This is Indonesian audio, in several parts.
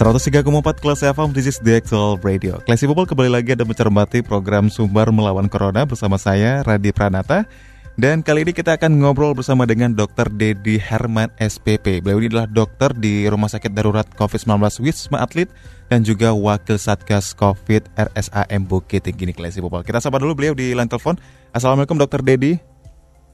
Empat kelas FM, this is the actual radio. Classy People kembali lagi ada mencermati program Sumber Melawan Corona bersama saya, Radi Pranata. Dan kali ini kita akan ngobrol bersama dengan Dr. Dedi Herman SPP. Beliau ini adalah dokter di Rumah Sakit Darurat COVID-19 Wisma Atlet dan juga Wakil Satgas COVID RSAM Bukit Tinggi People. Kita sapa dulu beliau di line telepon. Assalamualaikum Dr. Dedi.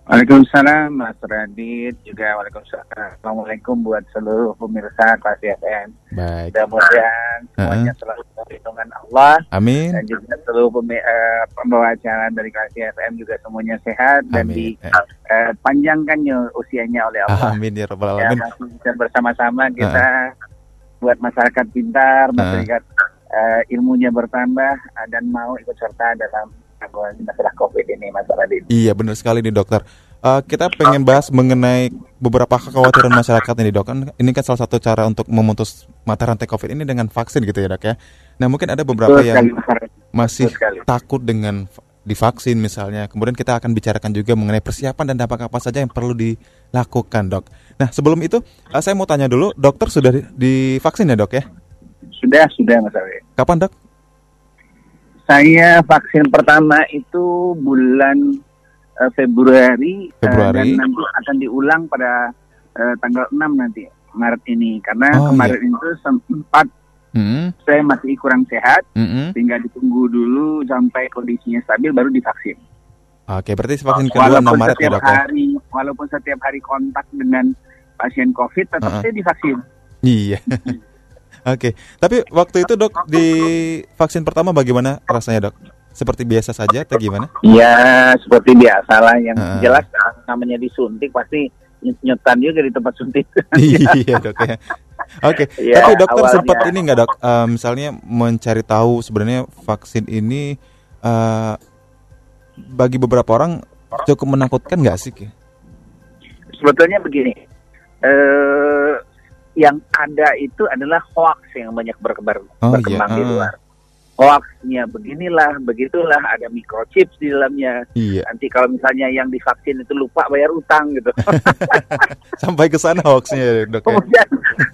Waalaikumsalam Mas Radit juga Waalaikumsalam Assalamualaikum buat seluruh pemirsa kelas FM Baik Mudah-mudahan semuanya uh-huh. selalu perlindungan Allah Amin Dan juga seluruh uh, pembawa acara dari kelas FM juga semuanya sehat Amin. Dan dipanjangkan eh. uh, usianya oleh Allah Amin ya Rabbal ya, Alamin ya, bisa bersama-sama kita uh-huh. buat masyarakat pintar uh-huh. Masyarakat uh, ilmunya bertambah Dan mau ikut serta dalam masalah COVID ini, Mas Radin. Iya, benar sekali nih dokter. Uh, kita pengen bahas mengenai beberapa kekhawatiran masyarakat ini dok. Kan ini kan salah satu cara untuk memutus mata rantai COVID ini dengan vaksin gitu ya dok ya. Nah mungkin ada beberapa Betul yang sekali, masih takut dengan divaksin misalnya. Kemudian kita akan bicarakan juga mengenai persiapan dan dampak apa saja yang perlu dilakukan dok. Nah sebelum itu uh, saya mau tanya dulu, dokter sudah divaksin ya dok ya? Sudah, sudah Mas Ari. Kapan dok? Saya vaksin pertama itu bulan uh, Februari, Februari. Uh, dan nanti akan diulang pada uh, tanggal 6 nanti Maret ini karena oh, kemarin iya. itu sempat hmm. saya masih kurang sehat hmm. sehingga ditunggu dulu sampai kondisinya stabil baru divaksin. Oke, berarti vaksin kedua 6 Maret ya dok ya? hari, Walaupun setiap hari kontak dengan pasien COVID tetap uh -uh. saya divaksin. Iya. Oke, tapi waktu itu dok di vaksin pertama bagaimana rasanya dok? Seperti biasa saja atau gimana? Iya, seperti biasa lah. Yang uh. jelas namanya disuntik pasti nyutan juga di tempat suntik. iya dok ya. Oke, okay. ya, tapi dokter awalnya... sempat ini nggak dok, uh, misalnya mencari tahu sebenarnya vaksin ini uh, bagi beberapa orang cukup menakutkan nggak sih? Sebetulnya begini, uh, yang ada itu adalah hoax yang banyak berkebar oh, berkembang iya. di ah. luar. Hoaxnya beginilah, begitulah, ada microchip di dalamnya. Iya. Nanti kalau misalnya yang divaksin itu lupa bayar utang gitu. Sampai ke sana hoaxnya, dok. Ya? Kemudian,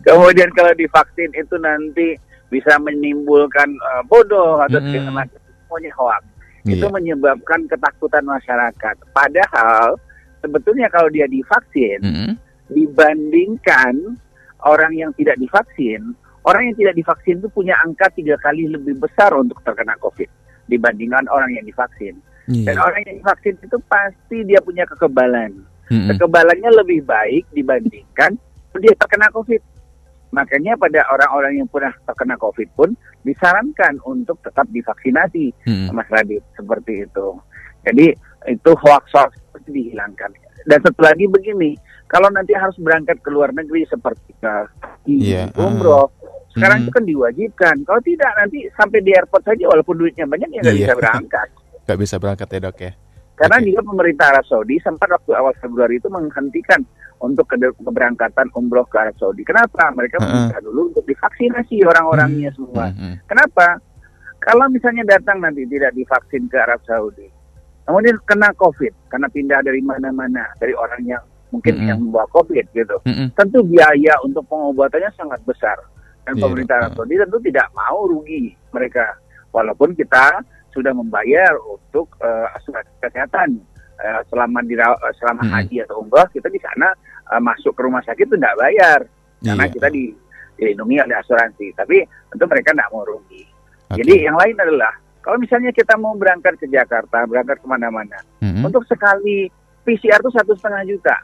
kemudian kalau divaksin itu nanti bisa menimbulkan uh, bodoh atau mm -hmm. semuanya hoax. Iya. Itu menyebabkan ketakutan masyarakat. Padahal sebetulnya kalau dia divaksin, mm -hmm. dibandingkan orang yang tidak divaksin, orang yang tidak divaksin itu punya angka tiga kali lebih besar untuk terkena COVID dibandingkan orang yang divaksin. Yeah. Dan orang yang divaksin itu pasti dia punya kekebalan. Mm-hmm. Kekebalannya lebih baik dibandingkan dia terkena COVID. Makanya pada orang-orang yang pernah terkena COVID pun disarankan untuk tetap divaksinasi, mm-hmm. Mas Radit, seperti itu. Jadi itu hoax-hoax dihilangkan. Dan satu lagi begini, kalau nanti harus berangkat ke luar negeri seperti ke yeah. umroh, sekarang mm. itu kan diwajibkan. Kalau tidak nanti sampai di airport saja walaupun duitnya banyak ya nggak yeah. bisa berangkat. Nggak bisa berangkat ya dok ya. Karena okay. juga pemerintah Arab Saudi sempat waktu awal Februari itu menghentikan untuk ke keberangkatan umroh ke Arab Saudi. Kenapa? Mereka uh -uh. meminta dulu untuk divaksinasi orang-orangnya hmm. semua. Uh Kenapa? Kalau misalnya datang nanti tidak divaksin ke Arab Saudi, kemudian kena COVID karena pindah dari mana-mana dari orang yang mungkin mm-hmm. yang membawa COVID gitu. Mm-hmm. Tentu biaya untuk pengobatannya sangat besar dan yeah, pemerintah Arab Saudi tentu tidak mau rugi mereka walaupun kita sudah membayar untuk uh, asuransi kesehatan uh, selama di uh, selama mm-hmm. haji atau umrah kita di sana uh, masuk ke rumah sakit itu tidak bayar yeah. karena kita di, dilindungi oleh asuransi tapi tentu mereka tidak mau rugi. Okay. Jadi yang lain adalah kalau misalnya kita mau berangkat ke Jakarta, berangkat ke mana-mana, mm-hmm. untuk sekali PCR itu satu setengah juta.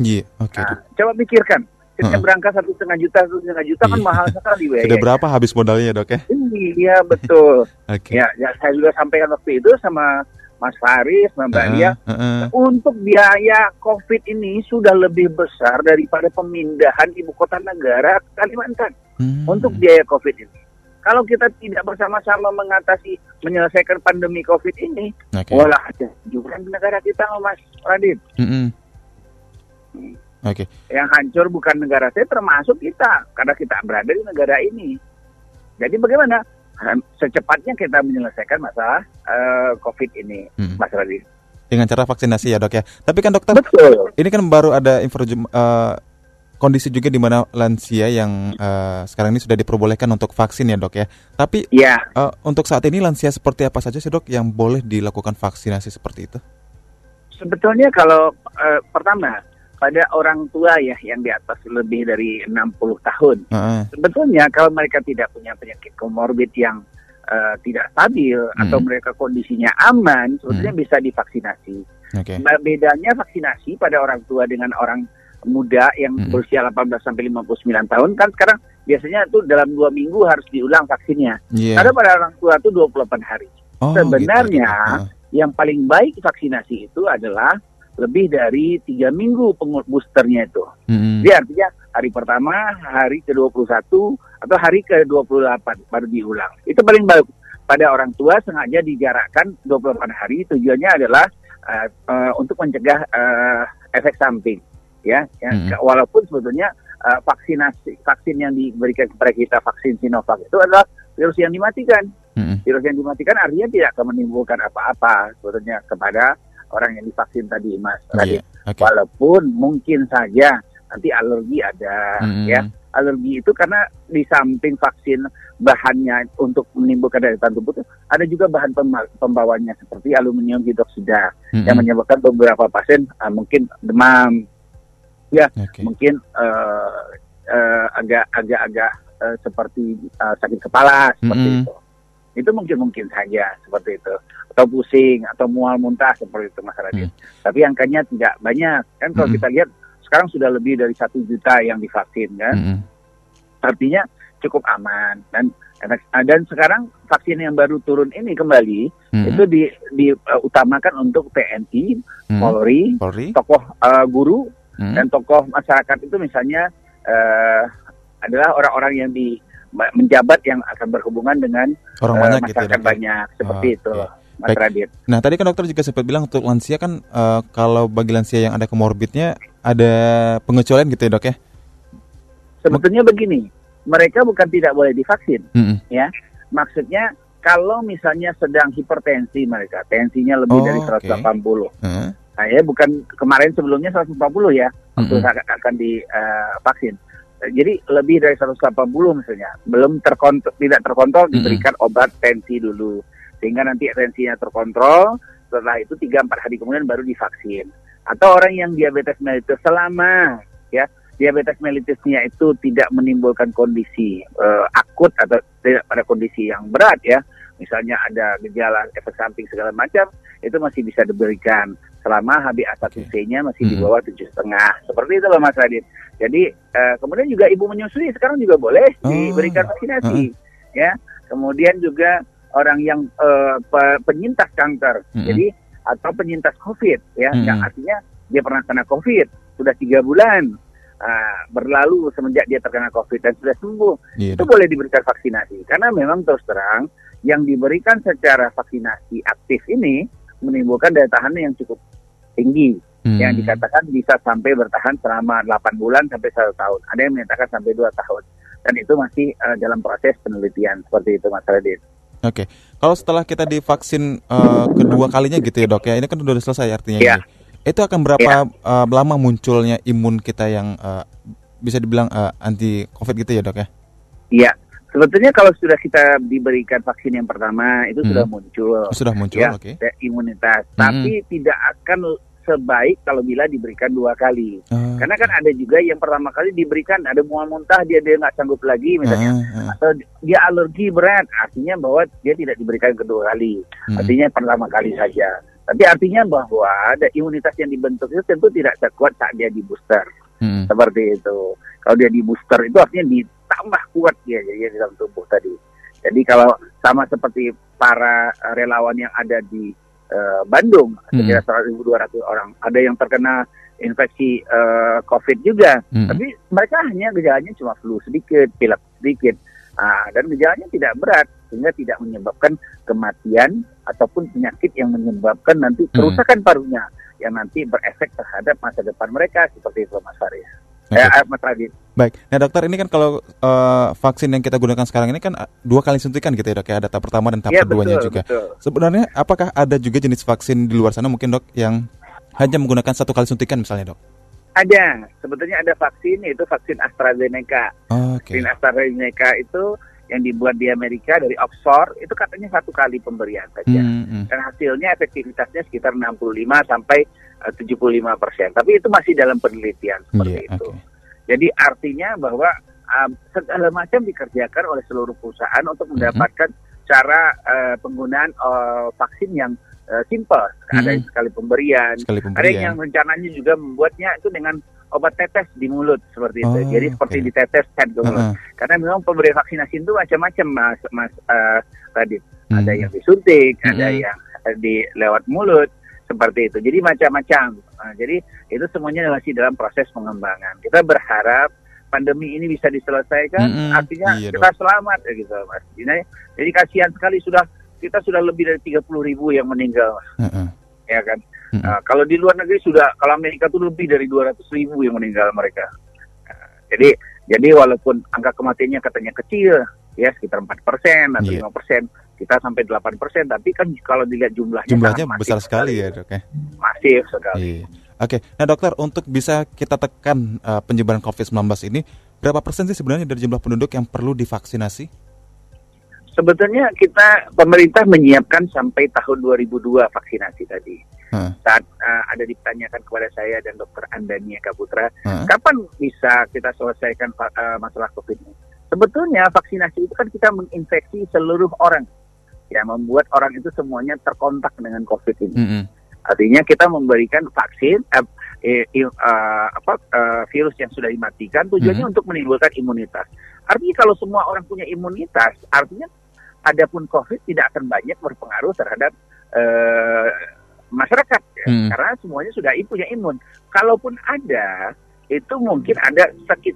Iya, yeah, oke. Okay. Nah, coba pikirkan, kita uh berangkat satu setengah juta, satu setengah juta yeah. kan iya. mahal sekali, ya. Sudah berapa habis modalnya dok ya? Iya betul. okay. Ya, ya, saya juga sampaikan waktu itu sama Mas Faris, Mbak uh, Lia, uh, uh. untuk biaya COVID ini sudah lebih besar daripada pemindahan ibu kota negara ke Kalimantan hmm. untuk biaya COVID ini. Kalau kita tidak bersama-sama mengatasi menyelesaikan pandemi COVID ini, okay. walah juga negara kita, Mas Radit. Mm -hmm. Oke. Okay. Yang hancur bukan negara saya, termasuk kita, karena kita berada di negara ini. Jadi bagaimana? secepatnya kita menyelesaikan masalah uh, COVID ini, hmm. Mas Radit. Dengan cara vaksinasi ya dok ya. Tapi kan dokter, Betul. ini kan baru ada info uh, kondisi juga di mana lansia yang uh, sekarang ini sudah diperbolehkan untuk vaksin ya dok ya. Tapi ya. uh, untuk saat ini lansia seperti apa saja sih dok yang boleh dilakukan vaksinasi seperti itu? Sebetulnya kalau uh, pertama pada orang tua ya yang di atas lebih dari 60 tahun. Uh-huh. Sebetulnya kalau mereka tidak punya penyakit komorbid yang uh, tidak stabil hmm. atau mereka kondisinya aman, sebetulnya hmm. bisa divaksinasi. Okay. Bedanya vaksinasi pada orang tua dengan orang muda yang hmm. berusia 18 sampai 59 tahun kan sekarang biasanya itu dalam dua minggu harus diulang vaksinnya. Yeah. Karena pada orang tua itu 28 hari. Oh, Sebenarnya gitu, gitu. Uh. yang paling baik vaksinasi itu adalah lebih dari tiga minggu boosternya itu. Mm-hmm. Jadi artinya hari pertama, hari ke-21 atau hari ke-28 baru diulang. Itu paling baik. Pada orang tua sengaja dijarakkan 28 hari tujuannya adalah uh, uh, untuk mencegah uh, efek samping. Ya, ya mm-hmm. walaupun sebetulnya uh, vaksinasi vaksin yang diberikan kepada kita vaksin Sinovac itu adalah virus yang dimatikan. Mm-hmm. Virus yang dimatikan artinya tidak akan menimbulkan apa-apa sebetulnya kepada orang yang divaksin tadi Mas Yeah, okay. Walaupun mungkin saja nanti alergi ada mm-hmm. ya. Alergi itu karena di samping vaksin bahannya untuk menimbulkan daya tahan tubuh itu ada juga bahan pembawanya seperti aluminium hidroksida mm-hmm. yang menyebabkan beberapa pasien uh, mungkin demam ya okay. mungkin uh, uh, agak agak agak uh, seperti uh, sakit kepala seperti mm-hmm. itu itu mungkin mungkin saja seperti itu atau pusing atau mual muntah seperti itu masalah Hmm. Tapi angkanya tidak banyak kan kalau hmm. kita lihat sekarang sudah lebih dari satu juta yang divaksin kan. Hmm. Artinya cukup aman dan dan sekarang vaksin yang baru turun ini kembali hmm. itu di diutamakan uh, untuk TNI, hmm. Polri, Polri, tokoh uh, guru hmm. dan tokoh masyarakat itu misalnya uh, adalah orang-orang yang di menjabat yang akan berhubungan dengan orang uh, banyak masyarakat gitu, ya, banyak seperti oh, itu. Okay. Mas Baik. Radit. Nah tadi kan dokter juga sempat bilang untuk lansia kan uh, kalau bagi lansia yang ada komorbidnya ada pengecualian gitu ya dok ya? Sebetulnya begini, mereka bukan tidak boleh divaksin, mm -hmm. ya. Maksudnya kalau misalnya sedang hipertensi mereka, tensinya lebih oh, dari 180. Okay. Uh Nah ya bukan kemarin sebelumnya 140 ya, waktu mm -hmm. akan divaksin. Eh, uh, Jadi lebih dari 180 misalnya, belum terkontrol, tidak terkontrol diberikan mm -hmm. obat tensi dulu sehingga nanti tensinya terkontrol setelah itu 3-4 hari kemudian baru divaksin atau orang yang diabetes mellitus selama ya diabetes mellitusnya itu tidak menimbulkan kondisi uh, akut atau tidak pada kondisi yang berat ya misalnya ada gejala efek samping segala macam itu masih bisa diberikan selama HbA1c-nya masih di bawah tujuh setengah. Seperti itu loh Mas Radit. Jadi uh, kemudian juga ibu menyusui sekarang juga boleh oh. diberikan vaksinasi uh ya. Kemudian juga orang yang uh, penyintas kanker, mm -hmm. jadi atau penyintas COVID ya, mm -hmm. yang artinya dia pernah kena COVID sudah tiga bulan. Uh, berlalu semenjak dia terkena COVID dan sudah sembuh, yeah, itu boleh diberikan vaksinasi. Karena memang terus terang yang diberikan secara vaksinasi aktif ini menimbulkan daya tahan yang cukup tinggi. Hmm. yang dikatakan bisa sampai bertahan selama 8 bulan sampai satu tahun. Ada yang menyatakan sampai dua tahun. Dan itu masih uh, dalam proses penelitian seperti itu Mas Radit. Oke, okay. kalau setelah kita divaksin uh, kedua kalinya gitu ya dok ya, ini kan sudah selesai artinya yeah. ini. Itu akan berapa yeah. uh, lama munculnya imun kita yang uh, bisa dibilang uh, anti COVID gitu ya dok ya? Iya, sebetulnya kalau sudah kita diberikan vaksin yang pertama itu hmm. sudah muncul. Sudah muncul, ya, oke. Okay. Imunitas, hmm. tapi tidak akan sebaik kalau bila diberikan dua kali. Uh, Karena kan ada juga yang pertama kali diberikan ada mual muntah dia dia nggak sanggup lagi misalnya, uh, uh. atau dia alergi berat, artinya bahwa dia tidak diberikan kedua kali. Uh, artinya pertama kali saja. Tapi artinya bahwa ada imunitas yang dibentuk itu tentu tidak sekuat saat dia di booster. Uh, Seperti itu. Kalau dia di booster itu artinya ditambah kuat dia jadi di dalam tubuh tadi. Jadi kalau sama seperti para relawan yang ada di uh, Bandung sekitar hmm. 1.200 orang. Ada yang terkena infeksi uh, COVID juga, hmm. tapi mereka hanya gejalanya cuma flu sedikit, pilek sedikit, uh, dan gejalanya tidak berat sehingga tidak menyebabkan kematian ataupun penyakit yang menyebabkan nanti hmm. kerusakan hmm. parunya yang nanti berefek terhadap masa depan mereka seperti itu Mas Faris. Okay. Eh, Mas Radit. Baik, nah dokter ini kan kalau uh, vaksin yang kita gunakan sekarang ini kan dua kali suntikan gitu ya dok ya, ada tahap pertama dan tahap ya, keduanya betul, juga. Betul. Sebenarnya apakah ada juga jenis vaksin di luar sana mungkin dok yang hanya menggunakan satu kali suntikan misalnya dok? Ada, sebetulnya ada vaksin yaitu vaksin AstraZeneca. Oh, okay. Vaksin AstraZeneca itu yang dibuat di Amerika dari Oxford itu katanya satu kali pemberian saja hmm, hmm. dan hasilnya efektivitasnya sekitar 65 sampai eh, 75 persen tapi itu masih dalam penelitian seperti yeah, itu okay. jadi artinya bahwa um, segala macam dikerjakan oleh seluruh perusahaan untuk hmm. mendapatkan hmm. cara uh, penggunaan uh, vaksin yang uh, simple hmm. ada sekali pemberian, sekali pemberian ada yang rencananya juga membuatnya itu dengan obat tetes di mulut seperti itu. Oh, Jadi seperti okay. ditetes head ke mulut. Uh -huh. Karena memang pemberian vaksinasi itu macam-macam Mas Mas uh, Radit. Hmm. Ada yang disuntik, hmm. ada yang di lewat mulut seperti itu. Jadi macam-macam. Nah, jadi itu semuanya masih dalam proses pengembangan. Kita berharap pandemi ini bisa diselesaikan, mm -hmm. artinya iya kita dong. selamat ya gitu Mas. Jadi, jadi kasihan sekali sudah kita sudah lebih dari 30 ribu yang meninggal. Uh -uh. Ya kan? Hmm. Nah, kalau di luar negeri sudah, kalau Amerika itu lebih dari 200 ribu yang meninggal mereka. Nah, jadi jadi walaupun angka kematiannya katanya kecil, ya sekitar 4 persen atau yeah. 5 persen, kita sampai 8 persen, tapi kan kalau dilihat jumlahnya jumlahnya besar sekali, ya dok ya. Masif sekali. Yeah. Oke, okay. nah dokter untuk bisa kita tekan uh, penyebaran COVID-19 ini, berapa persen sih sebenarnya dari jumlah penduduk yang perlu divaksinasi? Sebetulnya kita pemerintah menyiapkan sampai tahun 2002 vaksinasi tadi hmm. saat uh, ada ditanyakan kepada saya dan dokter Andania Kaputra, hmm. kapan bisa kita selesaikan uh, masalah COVID ini? Sebetulnya vaksinasi itu kan kita menginfeksi seluruh orang, ya membuat orang itu semuanya terkontak dengan COVID ini. Hmm. Artinya kita memberikan vaksin uh, eh, uh, apa uh, virus yang sudah dimatikan tujuannya hmm. untuk menimbulkan imunitas. Artinya kalau semua orang punya imunitas, artinya adapun COVID tidak akan banyak berpengaruh terhadap uh, masyarakat ya, hmm. karena semuanya sudah punya imun. Kalaupun ada itu mungkin ada sakit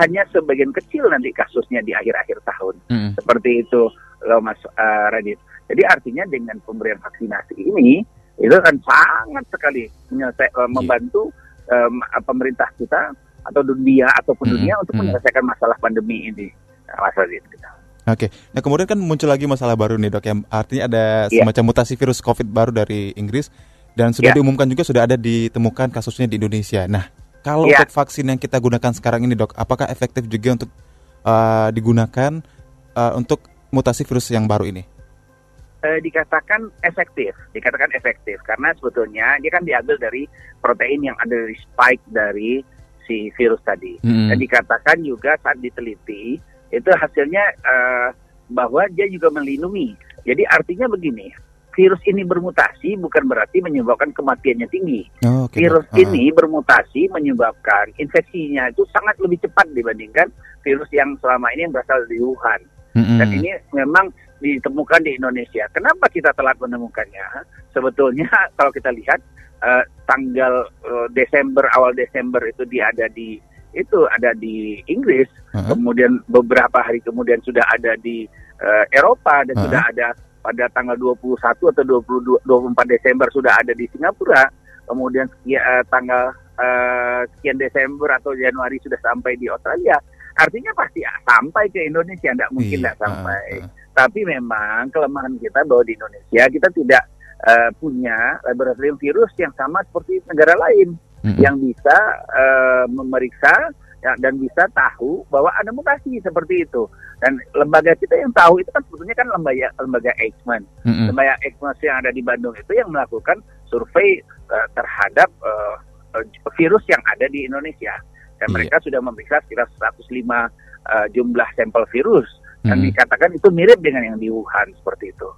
hanya sebagian kecil nanti kasusnya di akhir-akhir tahun hmm. seperti itu loh Mas uh, Radit. Jadi artinya dengan pemberian vaksinasi ini itu akan sangat sekali menyelesai, uh, membantu um, pemerintah kita atau dunia ataupun hmm. dunia untuk hmm. menyelesaikan masalah pandemi ini, Mas Radit. Gitu. Oke, nah kemudian kan muncul lagi masalah baru nih dok, yang artinya ada yeah. semacam mutasi virus COVID baru dari Inggris dan sudah yeah. diumumkan juga sudah ada ditemukan kasusnya di Indonesia. Nah, kalau yeah. untuk vaksin yang kita gunakan sekarang ini dok, apakah efektif juga untuk uh, digunakan uh, untuk mutasi virus yang baru ini? Uh, dikatakan efektif, dikatakan efektif karena sebetulnya dia kan diambil dari protein yang ada di spike dari si virus tadi. Hmm. Dan dikatakan juga saat diteliti itu hasilnya uh, bahwa dia juga melindungi. Jadi artinya begini, virus ini bermutasi bukan berarti menyebabkan kematiannya tinggi. Oh, okay. Virus uh. ini bermutasi menyebabkan infeksinya itu sangat lebih cepat dibandingkan virus yang selama ini yang berasal dari Wuhan. Mm-hmm. Dan ini memang ditemukan di Indonesia. Kenapa kita telat menemukannya? Sebetulnya kalau kita lihat uh, tanggal uh, Desember awal Desember itu dia ada di itu ada di Inggris, uh-huh. kemudian beberapa hari kemudian sudah ada di uh, Eropa dan uh-huh. sudah ada pada tanggal 21 atau 22 24 Desember sudah ada di Singapura, kemudian sekian, uh, tanggal uh, sekian Desember atau Januari sudah sampai di Australia. Artinya pasti sampai ke Indonesia, tidak mungkin tidak iya, sampai. Uh-huh. Tapi memang kelemahan kita bahwa di Indonesia kita tidak uh, punya laboratorium virus yang sama seperti negara lain hmm. yang bisa uh, memeriksa ya, dan bisa tahu bahwa ada mutasi seperti itu. Dan lembaga kita yang tahu itu kan sebetulnya kan lembaga lembaga Eichmann. Mm-hmm. Lembaga Eichmann yang ada di Bandung itu yang melakukan survei uh, terhadap uh, virus yang ada di Indonesia. Dan yeah. mereka sudah memeriksa sekitar 105 uh, jumlah sampel virus dan mm-hmm. dikatakan itu mirip dengan yang di Wuhan seperti itu.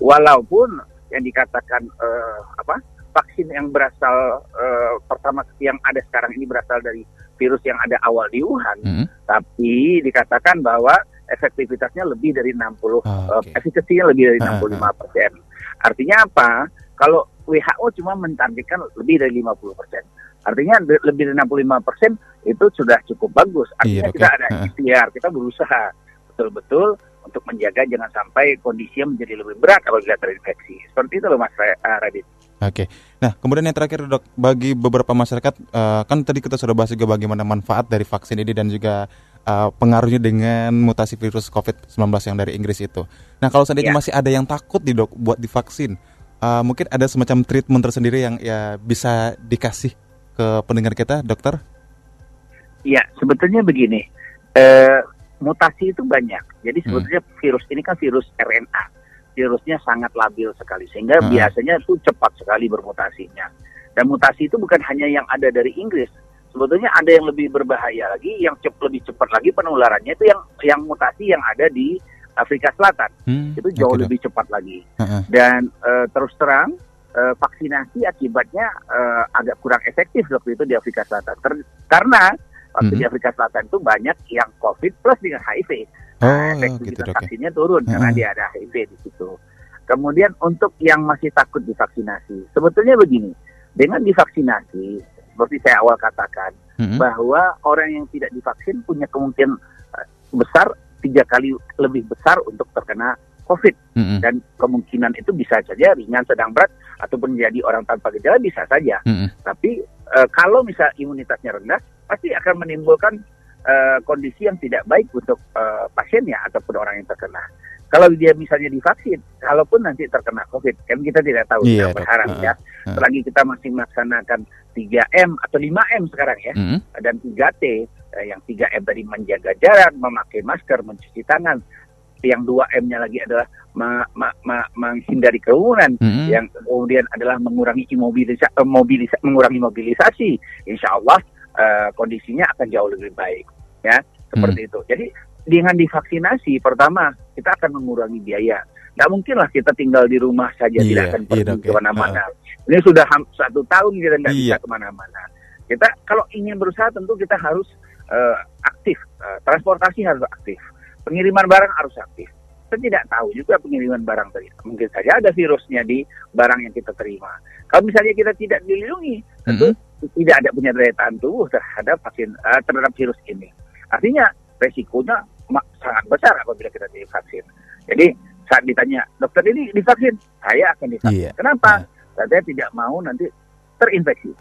Walaupun yang dikatakan uh, apa vaksin yang berasal uh, pertama yang ada sekarang ini berasal dari virus yang ada awal di Wuhan, hmm. tapi dikatakan bahwa efektivitasnya lebih dari 60, oh, okay. uh, efekasinya lebih dari 65 persen. Artinya apa? Kalau WHO cuma mentargetkan lebih dari 50 persen. Artinya lebih dari 65 persen itu sudah cukup bagus. Artinya iya, kita ada ikhtiar, kita berusaha betul-betul untuk menjaga jangan sampai kondisinya menjadi lebih berat apabila terinfeksi. Seperti itu loh Mas Radit. Oke. Nah, kemudian yang terakhir dok, bagi beberapa masyarakat uh, kan tadi kita sudah bahas juga bagaimana manfaat dari vaksin ini dan juga uh, pengaruhnya dengan mutasi virus COVID-19 yang dari Inggris itu. Nah, kalau seandainya ya. masih ada yang takut di dok buat divaksin, uh, mungkin ada semacam treatment tersendiri yang ya bisa dikasih ke pendengar kita, dokter? Iya, sebetulnya begini. Uh, mutasi itu banyak. Jadi hmm. sebetulnya hmm. virus ini kan virus RNA virusnya sangat labil sekali sehingga hmm. biasanya itu cepat sekali bermutasinya. Dan mutasi itu bukan hanya yang ada dari Inggris. Sebetulnya ada yang lebih berbahaya lagi, yang cep lebih cepat lagi penularannya itu yang yang mutasi yang ada di Afrika Selatan. Hmm. Itu jauh okay, lebih cepat lagi. Uh-huh. Dan uh, terus terang uh, vaksinasi akibatnya uh, agak kurang efektif waktu itu di Afrika Selatan. Ter- karena waktu hmm. di Afrika Selatan itu banyak yang COVID plus dengan HIV. Nah, oh, efektivitas gitu, vaksinnya turun uh-huh. karena dia ada HIV di situ. Kemudian untuk yang masih takut divaksinasi, sebetulnya begini, dengan divaksinasi, seperti saya awal katakan, hmm. bahwa orang yang tidak divaksin punya kemungkinan eh, besar tiga kali lebih besar untuk terkena COVID hmm. dan kemungkinan itu bisa saja ringan, sedang berat ataupun menjadi orang tanpa gejala bisa saja. Hmm. Tapi e, kalau misal imunitasnya rendah, pasti akan menimbulkan uh, kondisi yang tidak baik untuk uh, pasiennya ataupun orang yang terkena. Kalau dia misalnya divaksin, kalaupun nanti terkena COVID, kan kita tidak tahu, yeah, kita berharap uh, ya. Uh. Selagi kita masih melaksanakan 3M atau 5M sekarang ya, uh. dan 3T, uh, yang 3M tadi menjaga jarak, memakai masker, mencuci tangan, yang 2M-nya lagi adalah ma ma ma menghindari kerumunan, mm-hmm. yang kemudian adalah mengurangi imobilisa mobilisa mengurangi mobilisasi. Insya Allah uh, kondisinya akan jauh lebih baik ya seperti hmm. itu jadi dengan divaksinasi pertama kita akan mengurangi biaya nggak mungkin lah kita tinggal di rumah saja yeah, tidak akan iya, pergi yeah, okay. ke mana-mana uh. ini sudah satu tahun kita nggak yeah. bisa ke mana-mana kita kalau ingin berusaha tentu kita harus uh, aktif uh, transportasi harus aktif pengiriman barang harus aktif kita tidak tahu juga pengiriman barang tadi. Mungkin saja ada virusnya di barang yang kita terima. Kalau misalnya kita tidak dilindungi, tentu mm-hmm. tidak ada punya daya tahan tubuh terhadap vaksin uh, terhadap virus ini. Artinya resikonya sangat besar apabila kita divaksin. Jadi saat ditanya dokter ini divaksin, saya akan divaksin. Yeah. Kenapa? Nah. Saya tidak mau nanti terinfeksi.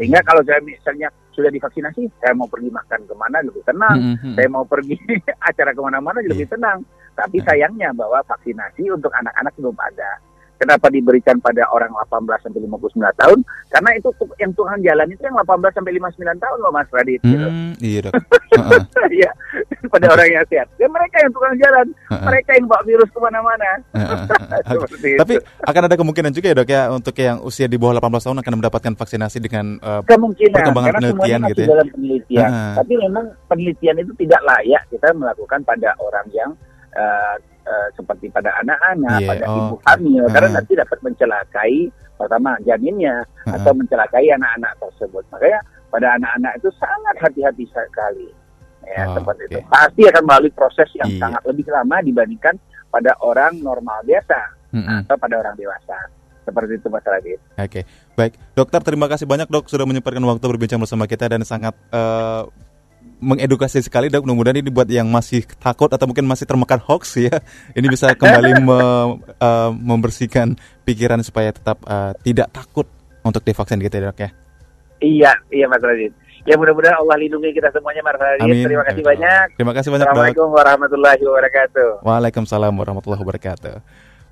Sehingga iya. kalau saya misalnya sudah divaksinasi, saya mau pergi makan ke mana lebih tenang, mm -hmm. saya mau pergi acara ke mana-mana lebih yeah. tenang. Tapi nah. sayangnya bahwa vaksinasi untuk anak-anak belum ada. Kenapa diberikan pada orang 18 sampai 59 tahun? Karena itu yang Tuhan jalan itu yang 18 sampai 59 tahun loh Mas Radit. Gitu. Hmm, iya dok. Iya, pada orang yang sehat. Ya mereka yang tukang jalan, uh-uh. mereka yang bawa virus ke mana-mana. Uh-uh. Tapi akan ada kemungkinan juga ya dok ya untuk yang usia di bawah 18 tahun akan mendapatkan vaksinasi dengan uh, kemungkinan perkembangan penelitian gitu ya. dalam penelitian. Uh-huh. Tapi memang penelitian itu tidak layak kita melakukan pada orang yang uh, uh, seperti pada anak-anak, yeah, pada oh, ibu hamil, uh. karena nanti dapat mencelakai pertama janinnya uh. atau mencelakai anak-anak tersebut. Makanya pada anak-anak itu sangat hati-hati sekali. Ya, oh, seperti okay. itu. Pasti akan melalui proses yang yeah. sangat lebih lama dibandingkan pada orang normal biasa mm -hmm. atau pada orang dewasa seperti itu Mas Radit. Oke, okay. baik dokter terima kasih banyak dok sudah menyempatkan waktu berbincang bersama kita dan sangat uh, mengedukasi sekali dok mudah-mudahan ini buat yang masih takut atau mungkin masih termakan hoax ya ini bisa kembali me, uh, membersihkan pikiran supaya tetap uh, tidak takut untuk divaksin gitu ya dok ya iya iya mas Radit ya mudah-mudahan Allah lindungi kita semuanya mas Radit Amin. terima kasih Amin. banyak terima kasih banyak Assalamualaikum dok. warahmatullahi wabarakatuh Waalaikumsalam warahmatullahi wabarakatuh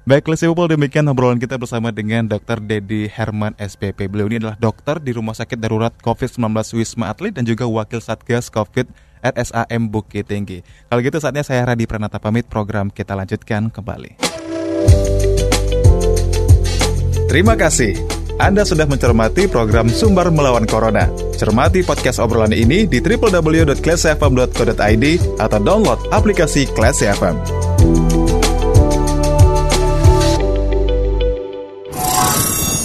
Baik, Lesi People, demikian obrolan kita bersama dengan Dr. Dedi Herman SPP. Beliau ini adalah dokter di Rumah Sakit Darurat COVID-19 Wisma Atlet dan juga Wakil Satgas COVID RSAM Bukit Tinggi. Kalau gitu saatnya saya Radi Pranata pamit, program kita lanjutkan kembali. Terima kasih. Anda sudah mencermati program Sumber Melawan Corona. Cermati podcast obrolan ini di www.classfm.co.id atau download aplikasi Classy FM.